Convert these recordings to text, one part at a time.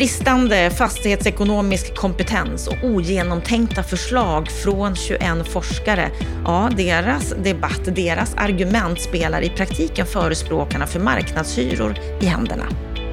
Bristande fastighetsekonomisk kompetens och ogenomtänkta förslag från 21 forskare. Ja, deras debatt, deras argument spelar i praktiken förespråkarna för marknadshyror i händerna.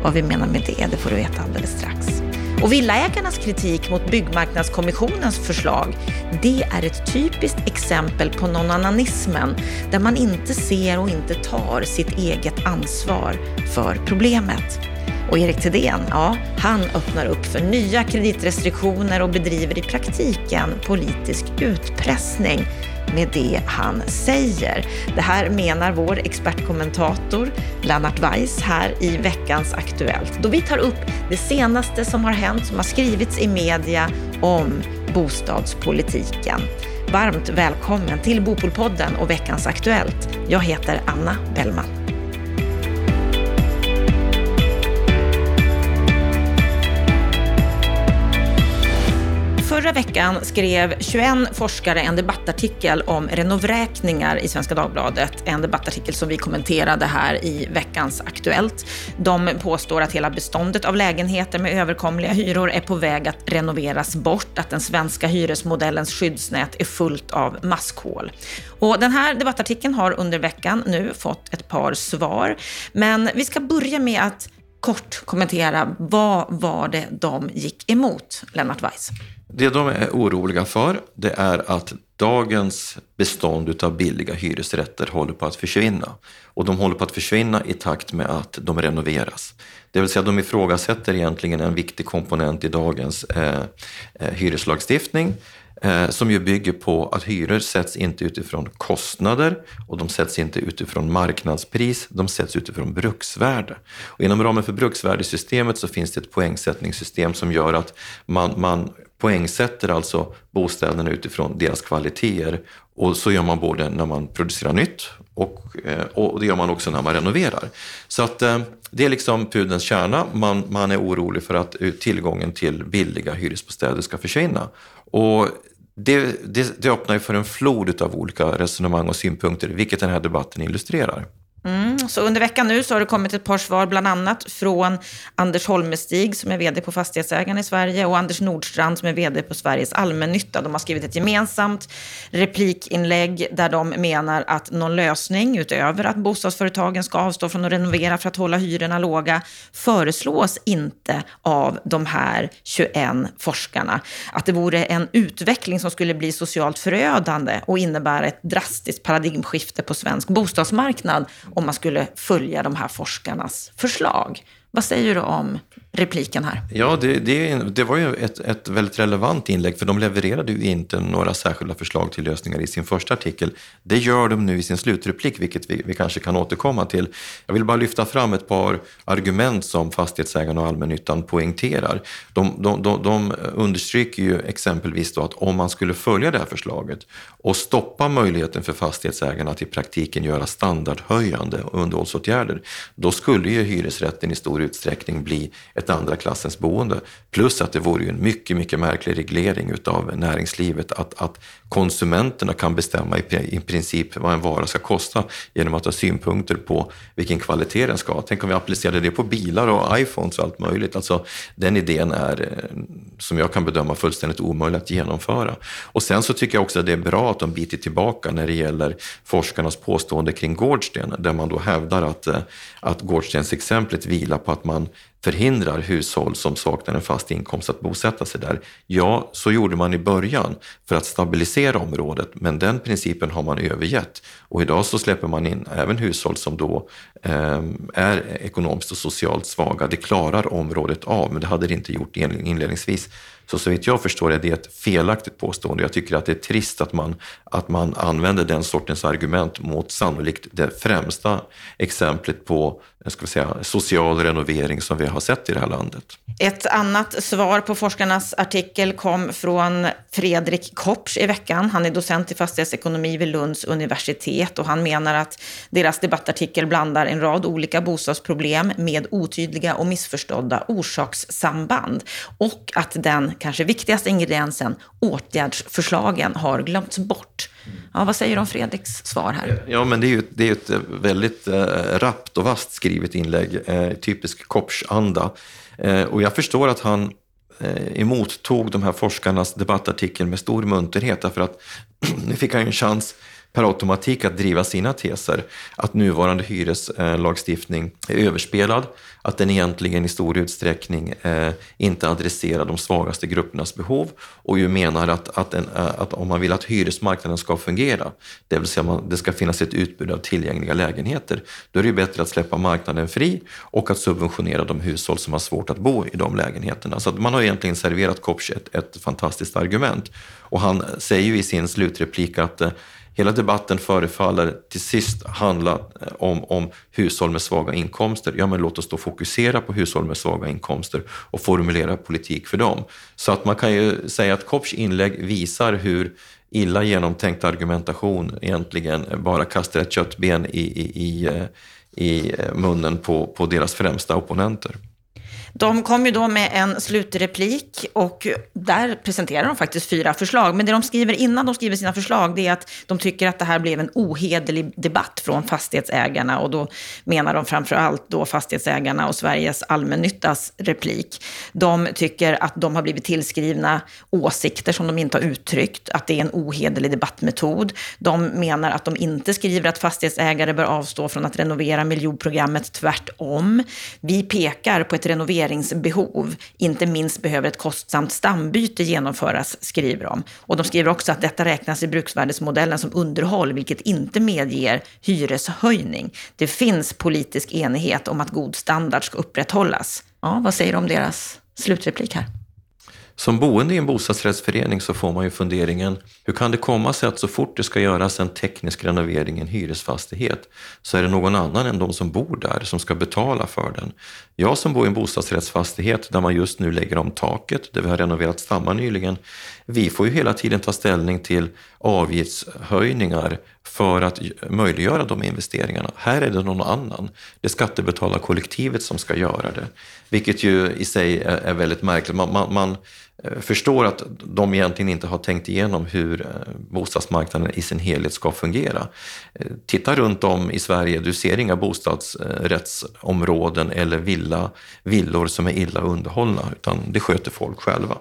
Vad vi menar med det, det får du veta alldeles strax. Och Villaägarnas kritik mot Byggmarknadskommissionens förslag, det är ett typiskt exempel på nånannanismen, där man inte ser och inte tar sitt eget ansvar för problemet. Och Erik Thedéen, ja, han öppnar upp för nya kreditrestriktioner och bedriver i praktiken politisk utpressning med det han säger. Det här menar vår expertkommentator Lennart Weiss här i veckans Aktuellt, då vi tar upp det senaste som har hänt, som har skrivits i media om bostadspolitiken. Varmt välkommen till Bopolpodden och veckans Aktuellt. Jag heter Anna Bellman. Förra veckan skrev 21 forskare en debattartikel om renovräkningar i Svenska Dagbladet. En debattartikel som vi kommenterade här i veckans Aktuellt. De påstår att hela beståndet av lägenheter med överkomliga hyror är på väg att renoveras bort, att den svenska hyresmodellens skyddsnät är fullt av maskhål. Och den här debattartikeln har under veckan nu fått ett par svar. Men vi ska börja med att kort kommentera vad var det de gick emot, Lennart Weiss? Det de är oroliga för det är att dagens bestånd av billiga hyresrätter håller på att försvinna. Och de håller på att försvinna i takt med att de renoveras. Det vill säga de ifrågasätter egentligen en viktig komponent i dagens eh, eh hyreslagstiftning Eh, som ju bygger på att hyror sätts inte utifrån kostnader och de sätts inte utifrån marknadspris, de sätts utifrån bruksvärde. Och inom ramen för bruksvärdesystemet så finns det ett poängsättningssystem som gör att man, man poängsätter alltså bostäderna utifrån deras kvaliteter. Och så gör man både när man producerar nytt och, eh, och det gör man också när man renoverar. Så att eh, det är liksom pudelns kärna. Man, man är orolig för att tillgången till billiga hyresbostäder ska försvinna. Och det, det, det öppnar ju för en flod av olika resonemang och synpunkter, vilket den här debatten illustrerar. Mm, så under veckan nu så har det kommit ett par svar, bland annat från Anders Holmestig som är vd på Fastighetsägarna i Sverige och Anders Nordstrand som är vd på Sveriges Allmännytta. De har skrivit ett gemensamt replikinlägg där de menar att någon lösning utöver att bostadsföretagen ska avstå från att renovera för att hålla hyrorna låga föreslås inte av de här 21 forskarna. Att det vore en utveckling som skulle bli socialt förödande och innebära ett drastiskt paradigmskifte på svensk bostadsmarknad om man skulle följa de här forskarnas förslag. Vad säger du om repliken här? Ja, det, det, det var ju ett, ett, väldigt relevant inlägg, för de levererade ju inte några särskilda förslag till lösningar i sin första artikel. Det gör de nu i sin slutreplik, vilket vi, vi kanske kan återkomma till. Jag vill bara lyfta fram ett par argument som fastighetsägarna och allmännyttan poängterar. De, de, de, de understryker ju exempelvis då att om man skulle följa det här förslaget och stoppa möjligheten för fastighetsägarna att i praktiken göra standardhöjande underhållsåtgärder, då skulle ju hyresrätten i stor utsträckning bli ett andra klassens boende. Plus att det vore ju en mycket, mycket märklig reglering utav näringslivet att, att konsumenterna kan bestämma i, i princip vad en vara ska kosta genom att ha synpunkter på vilken kvalitet den ska ha. Tänk om vi applicerade det på bilar och iPhones och allt möjligt. Alltså, den idén är, eh, som jag kan bedöma, fullständigt omöjlig att genomföra. Och sen så tycker jag också att det är bra att de biter tillbaka när det gäller forskarnas påstående kring Gårdsten, där man då hävdar att, att att Gårdstensexemplet vilar på att man förhindrar hushåll som saknar en fast inkomst att bosätta sig där. Ja, så gjorde man i början för att stabilisera området, men den principen har man övergett. Och idag så släpper man in även hushåll som då eh, är ekonomiskt och socialt svaga. Det klarar området av, men det hade det inte gjort inledningsvis. Så så vitt jag förstår är det ett felaktigt påstående. Jag tycker att det är trist att man, att man använder den sortens argument mot sannolikt det främsta exemplet på ska vi säga, social renovering som vi har sett i det här landet. Ett annat svar på forskarnas artikel kom från Fredrik Kopsch i veckan. Han är docent i fastighetsekonomi vid Lunds universitet och han menar att deras debattartikel blandar en rad olika bostadsproblem med otydliga och missförstådda orsakssamband och att den kanske viktigaste ingrediensen, åtgärdsförslagen, har glömts bort. Ja, vad säger du om Fredriks svar här? Ja, men det är ju, det är ett eh, väldigt eh, rappt och vasst skrivet inlägg, eh, typisk kopsanda. Eh, och jag förstår att han eh, emottog de här forskarnas debattartikel med stor munterhet, därför att nu fick han ju en chans per automatik att driva sina teser. Att nuvarande hyreslagstiftning är överspelad, att den egentligen i stor utsträckning eh, inte adresserar de svagaste gruppernas behov och ju menar att, att, en, eh, att, om man vill att hyresmarknaden ska fungera, det vill säga man, det ska finnas ett utbud av tillgängliga lägenheter, då är det ju bättre att släppa marknaden fri och att subventionera de hushåll som har svårt att bo i de lägenheterna. Så man har egentligen serverat Kopsch ett, ett fantastiskt argument. Och han säger ju i sin slutreplik att eh, Hela debatten förefaller till sist handla eh, om, om hushåll med svaga inkomster. Ja, men låt oss då fokusera på hushåll med svaga inkomster och formulera politik för dem. Så att man kan ju säga att Kopps inlägg visar hur illa genomtänkt argumentation egentligen bara kastar ett köttben i, i, i, eh, i eh, munnen på, på deras främsta opponenter. De kom ju då med en slutreplik och där presenterar de faktiskt fyra förslag. Men det de skriver innan de skriver sina förslag det är att de tycker att det här blev en ohederlig debatt från fastighetsägarna och då menar de framför allt då fastighetsägarna och Sveriges allmännyttas replik. De tycker att de har blivit tillskrivna åsikter som de inte har uttryckt, att det är en ohederlig debattmetod. De menar att de inte skriver att fastighetsägare bör avstå från att renovera miljonprogrammet, tvärtom. Vi pekar på ett renovering renoveringsbehov. Inte minst behöver ett kostsamt stambyte genomföras, skriver de. Och de skriver också att detta räknas i bruksvärdesmodellen som underhåll, vilket inte medger hyreshöjning. Det finns politisk enighet om att god standard ska upprätthållas. Ja, vad säger du om deras slutreplik här? Som boende i en bostadsrättsförening så får man ju funderingen, hur kan det komma sig att så fort det ska göras en teknisk renovering i en hyresfastighet så är det någon annan än de som bor där som ska betala för den? Jag som bor i en bostadsrättsfastighet där man just nu lägger om taket, där vi har renoverat stammar nyligen, vi får ju hela tiden ta ställning till avgiftshöjningar för att möjliggöra de investeringarna. Här är det någon annan. Det är skattebetalarkollektivet som ska göra det. Vilket ju i sig är, väldigt märkligt. Man, man, man, eh, förstår att de egentligen inte har tänkt igenom hur eh, bostadsmarknaden i sin helhet ska fungera. Eh, titta runt om i Sverige, du ser inga bostadsrättsområden eller villa, villor som är illa underhållna, utan det sköter folk själva.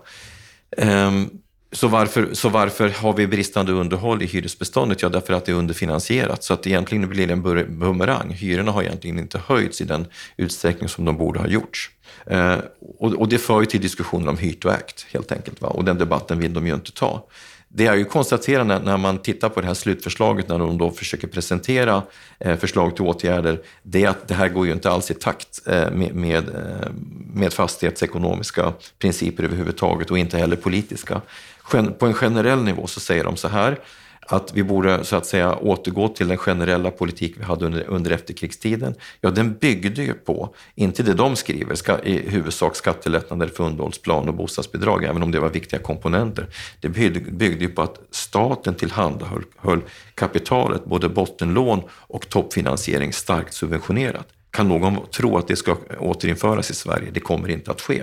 Ehm, så varför, så varför har vi bristande underhåll i hyresbeståndet? Ja, därför att det är underfinansierat. Så att egentligen blir det en bumerang. Hyrorna har egentligen inte höjts i den utsträckning som de borde ha gjorts. Eh, och, och, det för ju till diskussionen om Hyrt och ägt, helt enkelt. Va? Och den debatten vill de ju inte ta. Det jag ju konstaterar när, när man tittar på det här slutförslaget, när de då försöker presentera eh, förslag till åtgärder, det är att det här går ju inte alls i takt eh, med, med, eh, med fastighetsekonomiska principer överhuvudtaget och inte heller politiska. På en generell nivå så säger de så här att vi borde så att säga återgå till den generella politik vi hade under, under efterkrigstiden. Ja, den byggde ju på, inte det de skriver, ska, i huvudsak skattelättnader för underhållsplan och bostadsbidrag, även om det var viktiga komponenter. Det byggde, byggde ju på att staten tillhandahöll kapitalet, både bottenlån och toppfinansiering, starkt subventionerat. Kan någon tro att det ska återinföras i Sverige? Det kommer inte att ske.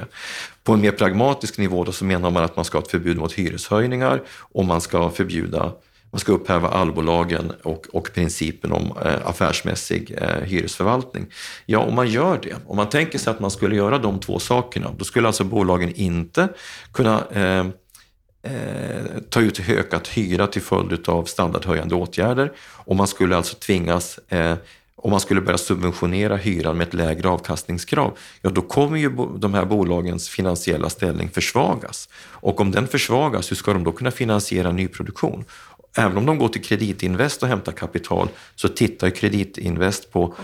På en mer pragmatisk nivå då så menar man att man ska ha ett förbud mot hyreshöjningar och man ska förbjuda man ska upphäva allbolagen och, och principen om eh, affärsmässig eh, hyresförvaltning. Ja, om man gör det, om man tänker sig att man skulle göra de två sakerna, då skulle alltså bolagen inte kunna eh, eh, ta ut ökat hyra till följd av standardhöjande åtgärder och man skulle alltså tvingas eh, om man skulle börja subventionera hyran med ett lägre avkastningskrav, ja då kommer ju de här bolagens finansiella ställning försvagas. Och om den försvagas, hur ska de då kunna finansiera nyproduktion? Även om de går till Kreditinvest och hämtar kapital så tittar ju Kreditinvest på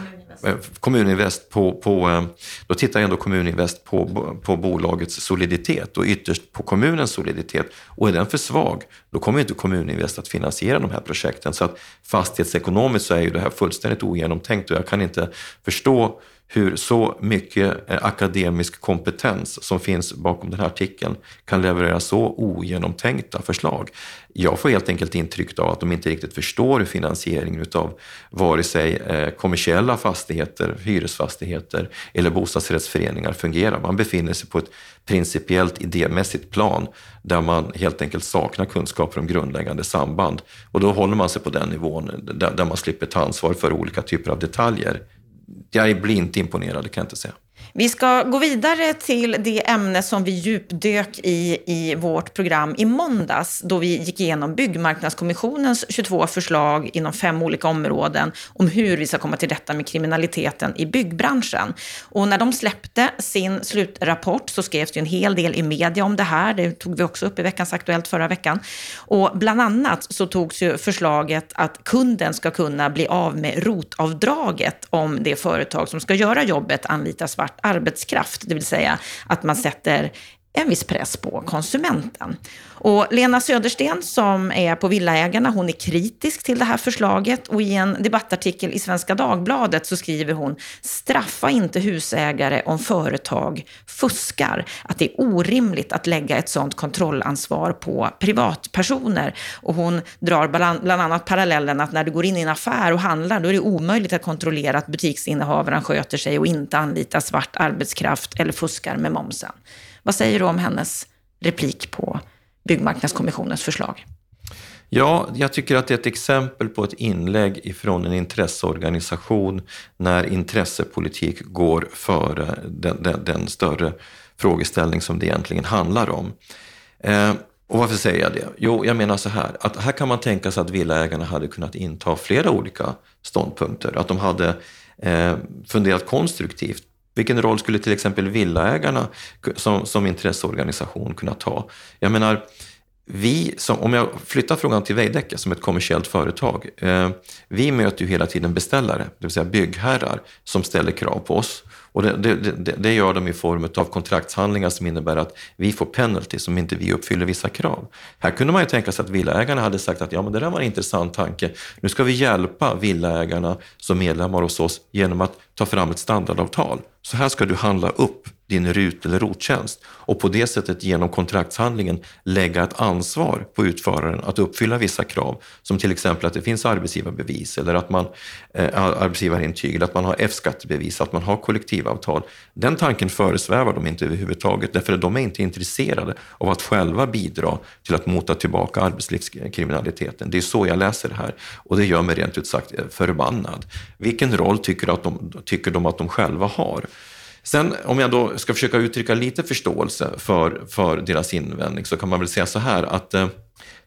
Kommuninvest på, på, eh, då tittar ändå Kommuninvest på, på bolagets soliditet och ytterst på kommunens soliditet. Och är den för svag, då kommer inte Kommuninvest att finansiera de här projekten. Så att fastighetsekonomiskt så är ju det här fullständigt ogenomtänkt och jag kan inte förstå hur så mycket eh, akademisk kompetens som finns bakom den här artikeln kan leverera så ogenomtänkta förslag. Jag får helt enkelt intrycket av att de inte riktigt förstår hur finansieringen av vare sig eh, kommersiella fastigheter, hyresfastigheter eller bostadsrättsföreningar fungerar. Man befinner sig på ett principiellt idémässigt plan där man helt enkelt saknar kunskaper om grundläggande samband. Och då håller man sig på den nivån där man slipper ta ansvar för olika typer av detaljer jag blir inte imponerad, det kan jag inte säga. Vi ska gå vidare till det ämne som vi djupdök i i vårt program i måndags då vi gick igenom Byggmarknadskommissionens 22 förslag inom fem olika områden om hur vi ska komma till rätta med kriminaliteten i byggbranschen. Och när de släppte sin slutrapport så skrevs det en hel del i media om det här. Det tog vi också upp i veckans Aktuellt förra veckan. Och bland annat så togs ju förslaget att kunden ska kunna bli av med rotavdraget om det företag som ska göra jobbet anlitar svart arbetskraft, det vill säga att man sätter en viss press på konsumenten. Och Lena Södersten som är på Villaägarna, hon är kritisk till det här förslaget och i en debattartikel i Svenska Dagbladet så skriver hon straffa inte husägare om företag fuskar. Att det är orimligt att lägga ett sådant kontrollansvar på privatpersoner. Och hon drar bland annat parallellen att när du går in i en affär och handlar då är det omöjligt att kontrollera att butiksinnehavaren sköter sig och inte anlitar svart arbetskraft eller fuskar med momsen. Vad säger du om hennes replik på Byggmarknadskommissionens förslag? Ja, jag tycker att det är ett exempel på ett inlägg ifrån en intresseorganisation när intressepolitik går före den, den, den större frågeställning som det egentligen handlar om. Eh, och varför säger jag det? Jo, jag menar så här, att här kan man tänka sig att villaägarna hade kunnat inta flera olika ståndpunkter. Att de hade eh, funderat konstruktivt vilken roll skulle till exempel villaägarna som, som intresseorganisation kunna ta? Jag menar, vi som, om jag flyttar frågan till Veidekke som ett kommersiellt företag. Eh, vi möter ju hela tiden beställare, det vill säga byggherrar, som ställer krav på oss. Och det, det, det, det, gör de i form av kontraktshandlingar som innebär att vi får penalty som inte vi uppfyller vissa krav. Här kunde man ju tänka sig att villaägarna hade sagt att ja, men det där var en intressant tanke. Nu ska vi hjälpa villaägarna som medlemmar hos oss genom att ta fram ett standardavtal. Så här ska du handla upp din RUT eller ROT-tjänst och på det sättet genom kontraktshandlingen lägga ett ansvar på utföraren att uppfylla vissa krav som till exempel att det finns arbetsgivarbevis eller att man eh, arbetsgivarintyg eller att man har F-skattebevis, att man har kollektivavtal. Den tanken föresvävar de inte överhuvudtaget därför att de är inte intresserade av att själva bidra till att mota tillbaka arbetslivskriminaliteten. Det är så jag läser det här och det gör mig rent ut sagt eh, förbannad. Vilken roll tycker, att de, tycker de att de själva har? Sen om jag då ska försöka uttrycka lite förståelse för, för deras invändning så kan man väl säga så här att eh,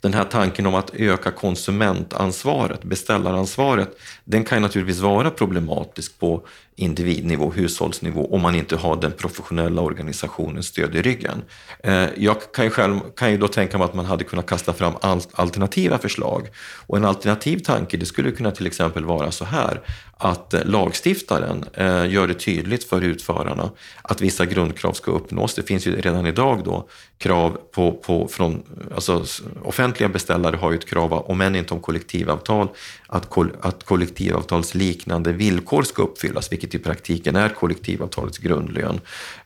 den här tanken om att öka konsumentansvaret, beställaransvaret, den kan ju naturligtvis vara problematisk på individnivå, hushållsnivå, om man inte har den professionella organisationens stöd i ryggen. Eh, jag kan ju, själv, kan ju då tänka mig att man hade kunnat kasta fram alternativa förslag. Och en alternativ tanke, det skulle kunna till exempel vara så här, att lagstiftaren eh, gör det tydligt för utförarna att vissa grundkrav ska uppnås. Det finns ju redan idag då krav på, på från, alltså offentliga beställare har ju ett krav, om än inte om kollektivavtal, att, kol, att kollektivavtalsliknande villkor ska uppfyllas, vilket i praktiken är kollektivavtalets grundlön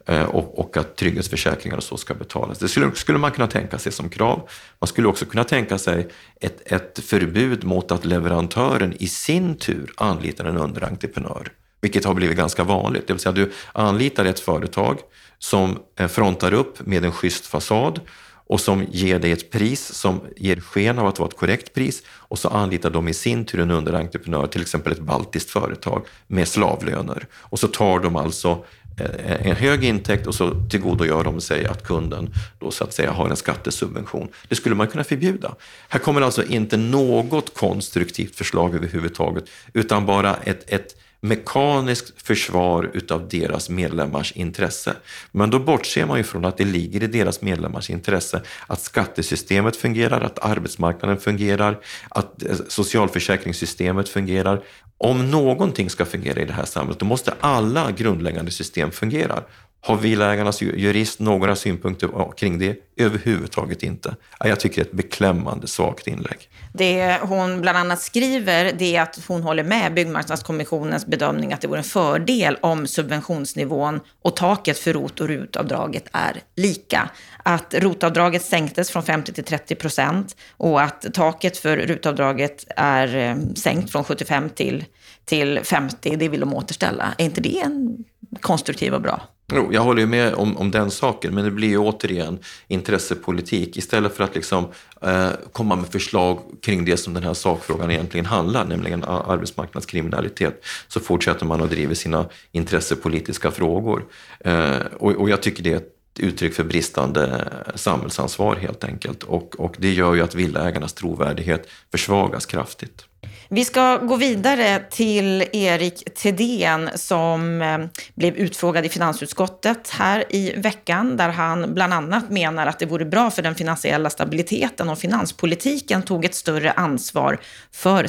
eh, och, och att trygghetsförsäkringar och så ska betalas. Det skulle, skulle man kunna tänka sig som krav. Man skulle också kunna tänka sig ett, ett förbud mot att leverantören i sin tur anlitar en underentreprenör, vilket har blivit ganska vanligt. Det vill säga du anlitar ett företag som eh, frontar upp med en schysst fasad och som ger dig ett pris som ger sken av att vara ett korrekt pris och så anlitar de i sin tur en underentreprenör, till exempel ett baltiskt företag med slavlöner. Och så tar de alltså eh, en hög intäkt och så tillgodogör de sig att kunden då så att säga har en skattesubvention. Det skulle man kunna förbjuda. Här kommer alltså inte något konstruktivt förslag överhuvudtaget utan bara ett, ett mekaniskt försvar utav deras medlemmars intresse. Men då bortser man ju från att det ligger i deras medlemmars intresse att skattesystemet fungerar, att arbetsmarknaden fungerar, att eh, socialförsäkringssystemet fungerar. Om någonting ska fungera i det här samhället, då måste alla grundläggande system fungera. Har Villaägarnas jurist några synpunkter kring det? Överhuvudtaget inte. Jag tycker det är ett beklämmande svagt inlägg. Det hon bland annat skriver det är att hon håller med Byggmarknadskommissionens bedömning att det vore en fördel om subventionsnivån och taket för ROT och RUT-avdraget är lika. Att ROT-avdraget sänktes från 50 till 30 procent och att taket för RUT-avdraget är eh, sänkt från 75 till, till 50, det vill de återställa. Är inte det en konstruktiv och bra Jo, jag håller ju med om, om den saken, men det blir ju återigen intressepolitik. Istället för att liksom, eh, komma med förslag kring det som den här sakfrågan egentligen handlar, nämligen arbetsmarknadskriminalitet, så fortsätter man att driva sina intressepolitiska frågor. Eh, och, och jag tycker det är ett uttryck för bristande samhällsansvar helt enkelt. Och, och det gör ju att villaägarnas trovärdighet försvagas kraftigt. Vi ska gå vidare till Erik Thedéen som eh, blev utfrågad i finansutskottet här i veckan där han bland annat menar att det vore bra för den finansiella stabiliteten om finanspolitiken tog ett större ansvar för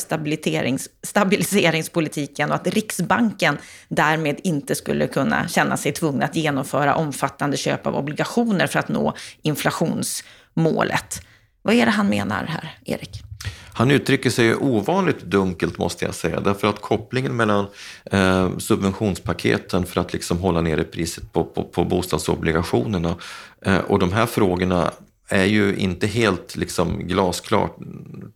stabiliseringspolitiken och att Riksbanken därmed inte skulle kunna känna sig tvungna att genomföra omfattande köp av obligationer för att nå inflationsmålet. Vad är det han menar här, Erik? Han uttrycker sig ovanligt dunkelt måste jag säga, därför att kopplingen mellan eh, subventionspaketen för att liksom hålla nere priset på, på, på bostadsobligationerna eh, och de här frågorna är ju inte helt liksom glasklart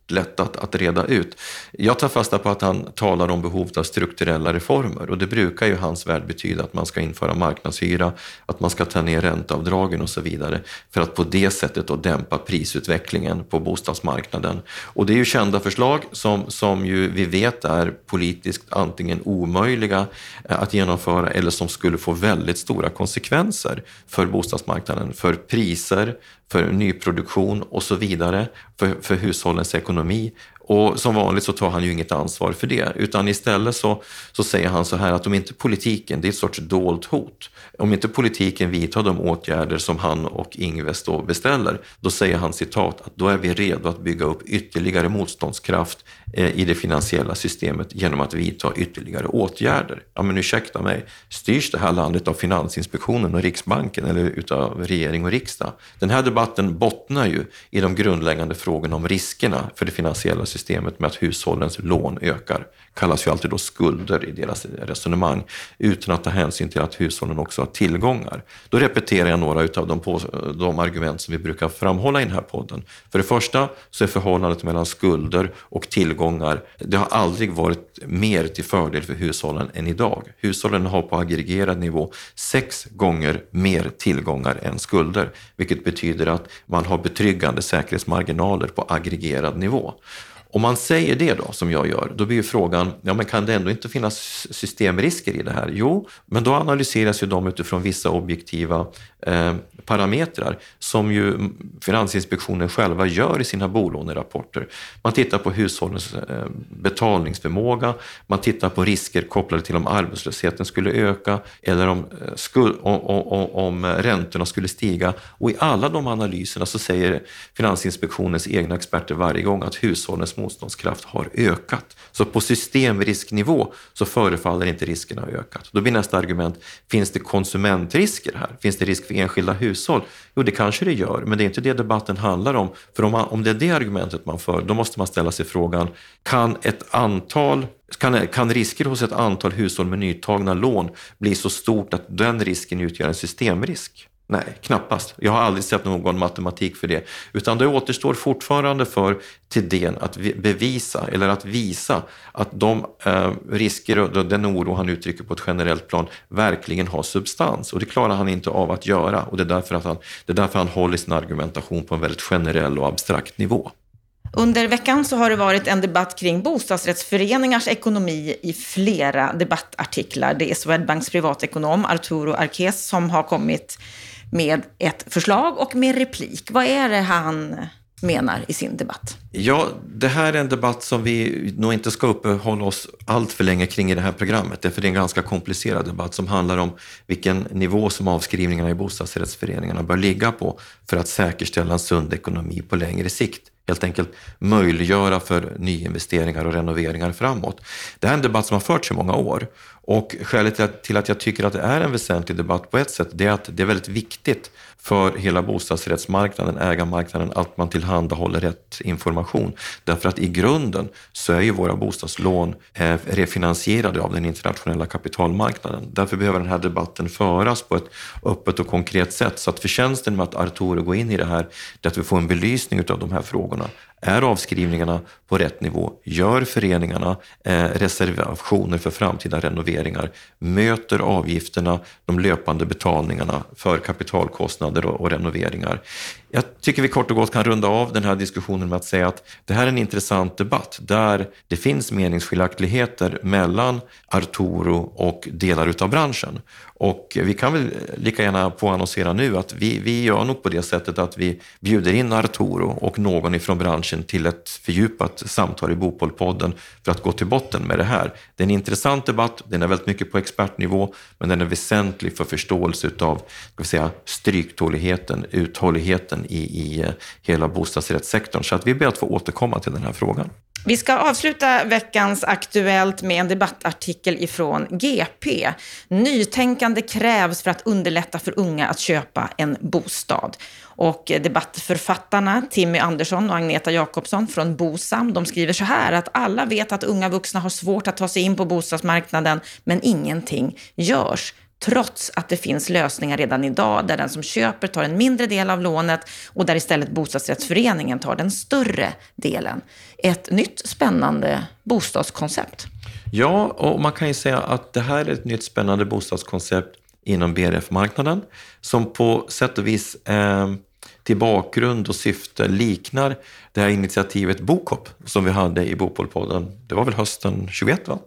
lätt att, att reda ut. Jag tar fasta på att han talar om behovet av strukturella reformer och det brukar ju hans värld betyda att man ska införa marknadshyra, att man ska ta ner ränteavdragen och så vidare för att på det sättet då dämpa prisutvecklingen på bostadsmarknaden. Och det är ju kända förslag som, som ju vi vet är politiskt antingen omöjliga eh, att genomföra eller som skulle få väldigt stora konsekvenser för bostadsmarknaden, för priser, för nyproduktion och så vidare, för, för hushållens ekonomi. Och som vanligt så tar han ju inget ansvar för det, utan istället så, så säger han så här att om inte politiken, det är ett sorts dolt hot, om inte politiken vidtar de åtgärder som han och Ingves då beställer, då säger han citat att då är vi redo att bygga upp ytterligare motståndskraft Eh, i det finansiella systemet genom att vidta ytterligare åtgärder. Ja men ursäkta mig, styrs det här landet av Finansinspektionen och Riksbanken eller utav regering och riksdag? Den här debatten bottnar ju i de grundläggande frågorna om riskerna för det finansiella systemet med att hushållens lån ökar. kallas ju alltid då skulder i deras resonemang, utan att ta hänsyn till att hushållen också har tillgångar. Då repeterar jag några av de, på, de argument som vi brukar framhålla i den här podden. För det första så är förhållandet mellan skulder och tillgångar, det har aldrig varit mer till fördel för hushållen än idag. Hushållen har på aggregerad nivå sex gånger mer tillgångar än skulder, vilket betyder att man har betryggande säkerhetsmarginaler på aggregerad nivå. Om man säger det då, som jag gör, då blir ju frågan, ja men kan det ändå inte finnas systemrisker i det här? Jo, men då analyseras ju de utifrån vissa objektiva eh, parametrar som ju Finansinspektionen själva gör i sina bolånerapporter. Man tittar på hushållens eh, betalningsförmåga, man tittar på risker kopplade till om arbetslösheten skulle öka eller om, eh, skuld, om, om, om räntorna skulle stiga. Och i alla de analyserna så säger Finansinspektionens egna experter varje gång att hushållens motståndskraft har ökat. Så på systemrisknivå så förefaller inte riskerna ha ökat. Då blir nästa argument, finns det konsumentrisker här? Finns det risk för enskilda hushåll? Jo, det kanske det gör, men det är inte det debatten handlar om. För om, man, om det är det argumentet man för, då måste man ställa sig frågan, kan ett antal kan, kan risker hos ett antal hushåll med nytagna lån bli så stort att den risken utgör en systemrisk? Nej, knappast. Jag har aldrig sett någon matematik för det. Utan det återstår fortfarande för Thedéen att bevisa eller att visa att de eh, risker och den oro han uttrycker på ett generellt plan verkligen har substans. Och det klarar han inte av att göra. Och det är därför, att han, det är därför han håller sin argumentation på en väldigt generell och abstrakt nivå. Under veckan så har det varit en debatt kring bostadsrättsföreningars ekonomi i flera debattartiklar. Det är Swedbanks privatekonom Arturo Arques som har kommit med ett förslag och med replik. Vad är det han menar i sin debatt? Ja, det här är en debatt som vi nog inte ska uppehålla oss allt för länge kring i det här programmet. Därför det är en ganska komplicerad debatt som handlar om vilken nivå som avskrivningarna i bostadsrättsföreningarna bör ligga på för att säkerställa en sund ekonomi på längre sikt helt enkelt möjliggöra för nyinvesteringar och renoveringar framåt. Det här är en debatt som har förts i många år och skälet till att jag tycker att det är en väsentlig debatt på ett sätt, det är att det är väldigt viktigt för hela bostadsrättsmarknaden, ägarmarknaden, att man tillhandahåller rätt information. Därför att i grunden så är ju våra bostadslån eh, refinansierade av den internationella kapitalmarknaden. Därför behöver den här debatten föras på ett öppet och konkret sätt. Så att förtjänsten med att Arturo går in i det här, det är att vi får en belysning av de här frågorna. Är avskrivningarna på rätt nivå? Gör föreningarna eh, reservationer för framtida renoveringar? Möter avgifterna de löpande betalningarna för kapitalkostnader och, och renoveringar? Jag tycker vi kort och gott kan runda av den här diskussionen med att säga att det här är en intressant debatt där det finns meningsskiljaktigheter mellan Arturo och delar utav branschen. Och vi kan väl lika gärna påannonsera nu att vi, vi gör nog på det sättet att vi bjuder in Arturo och någon ifrån branschen till ett fördjupat samtal i Bopolpodden för att gå till botten med det här. Det är en intressant debatt, den är väldigt mycket på expertnivå, men den är väsentlig för förståelse utav ska vi säga, stryktåligheten, uthålligheten i, i eh, hela bostadsrättssektorn. Så att vi ber att få återkomma till den här frågan. Vi ska avsluta veckans Aktuellt med en debattartikel ifrån GP. Nytänkande krävs för att underlätta för unga att köpa en bostad. Och debattförfattarna Timmy Andersson och Agneta Jakobsson från Bosam, de skriver så här att alla vet att unga vuxna har svårt att ta sig in på bostadsmarknaden, men ingenting görs trots att det finns lösningar redan idag där den som köper tar en mindre del av lånet och där istället bostadsrättsföreningen tar den större delen. Ett nytt spännande bostadskoncept. Ja, och man kan ju säga att det här är ett nytt spännande bostadskoncept inom BRF-marknaden som på sätt och vis eh, till bakgrund och syfte liknar det här initiativet Bokop som vi hade i Bopolpodden. Det var väl hösten 21 va?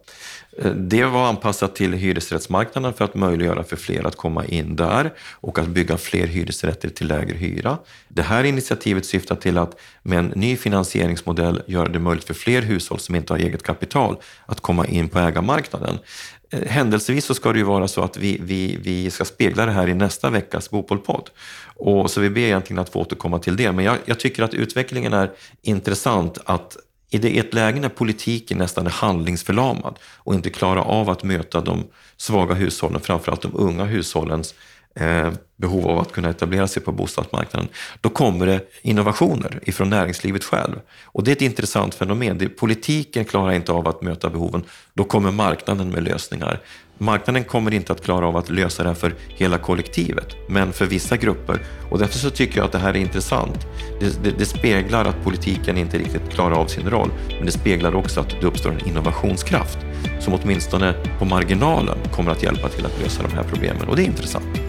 Eh, det var anpassat till hyresrättsmarknaden för att möjliggöra för fler att komma in där och att bygga fler hyresrätter till lägre hyra. Det här initiativet syftar till att med en ny finansieringsmodell göra det möjligt för fler hushåll som inte har eget kapital att komma in på ägarmarknaden. Eh, händelsevis så ska det ju vara så att vi, vi, vi ska spegla det här i nästa veckas Bopolpodd. Och så vi ber egentligen att få återkomma till det. Men jag, jag tycker att utvecklingen är intressant att i det ett läge när politiken nästan är handlingsförlamad och inte klarar av att möta de svaga hushållen, framförallt de unga hushållens eh, behov av att kunna etablera sig på bostadsmarknaden, då kommer det innovationer ifrån näringslivet själv. Och det är ett intressant fenomen. Det, politiken klarar inte av att möta behoven, då kommer marknaden med lösningar. Marknaden kommer inte att klara av att lösa det här för hela kollektivet, men för vissa grupper. Och därför så tycker jag att det här är intressant. Det, det, det, speglar att politiken inte riktigt klarar av sin roll, men det speglar också att det uppstår en innovationskraft som åtminstone på marginalen kommer att hjälpa till att lösa de här problemen. Och det är intressant.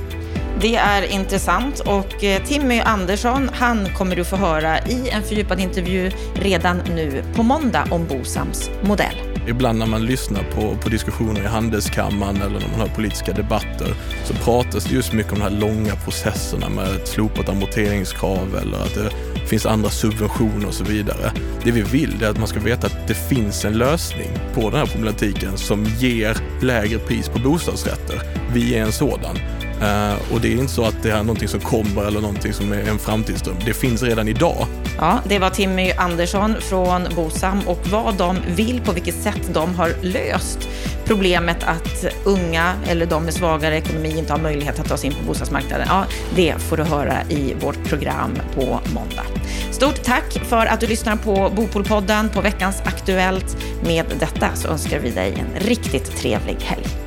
Det är intressant och eh, Timmy Andersson, han kommer du få höra i en fördjupad intervju redan nu på måndag om Bosams modell. Ibland när man lyssnar på, på diskussioner i handelskammaren eller när man hör politiska debatter så pratas det just mycket om de här långa processerna med ett slopat amorteringskrav eller att det finns andra subventioner och så vidare. Det vi vill är att man ska veta att det finns en lösning på den här problematiken som ger lägre pris på bostadsrätter. Vi är en sådan. Uh, och det är inte så att det är någonting som kommer eller någonting som är en framtidsdröm. Det finns redan idag. Ja, det var Timmy Andersson från Bosam och vad de vill, på vilket sätt de har löst problemet att unga eller de med svagare ekonomi inte har möjlighet att ta sig in på bostadsmarknaden. Ja, det får du höra i vårt program på måndag. Stort tack för att du lyssnar på Bopolpodden på veckans Aktuellt. Med detta så önskar vi dig en riktigt trevlig helg.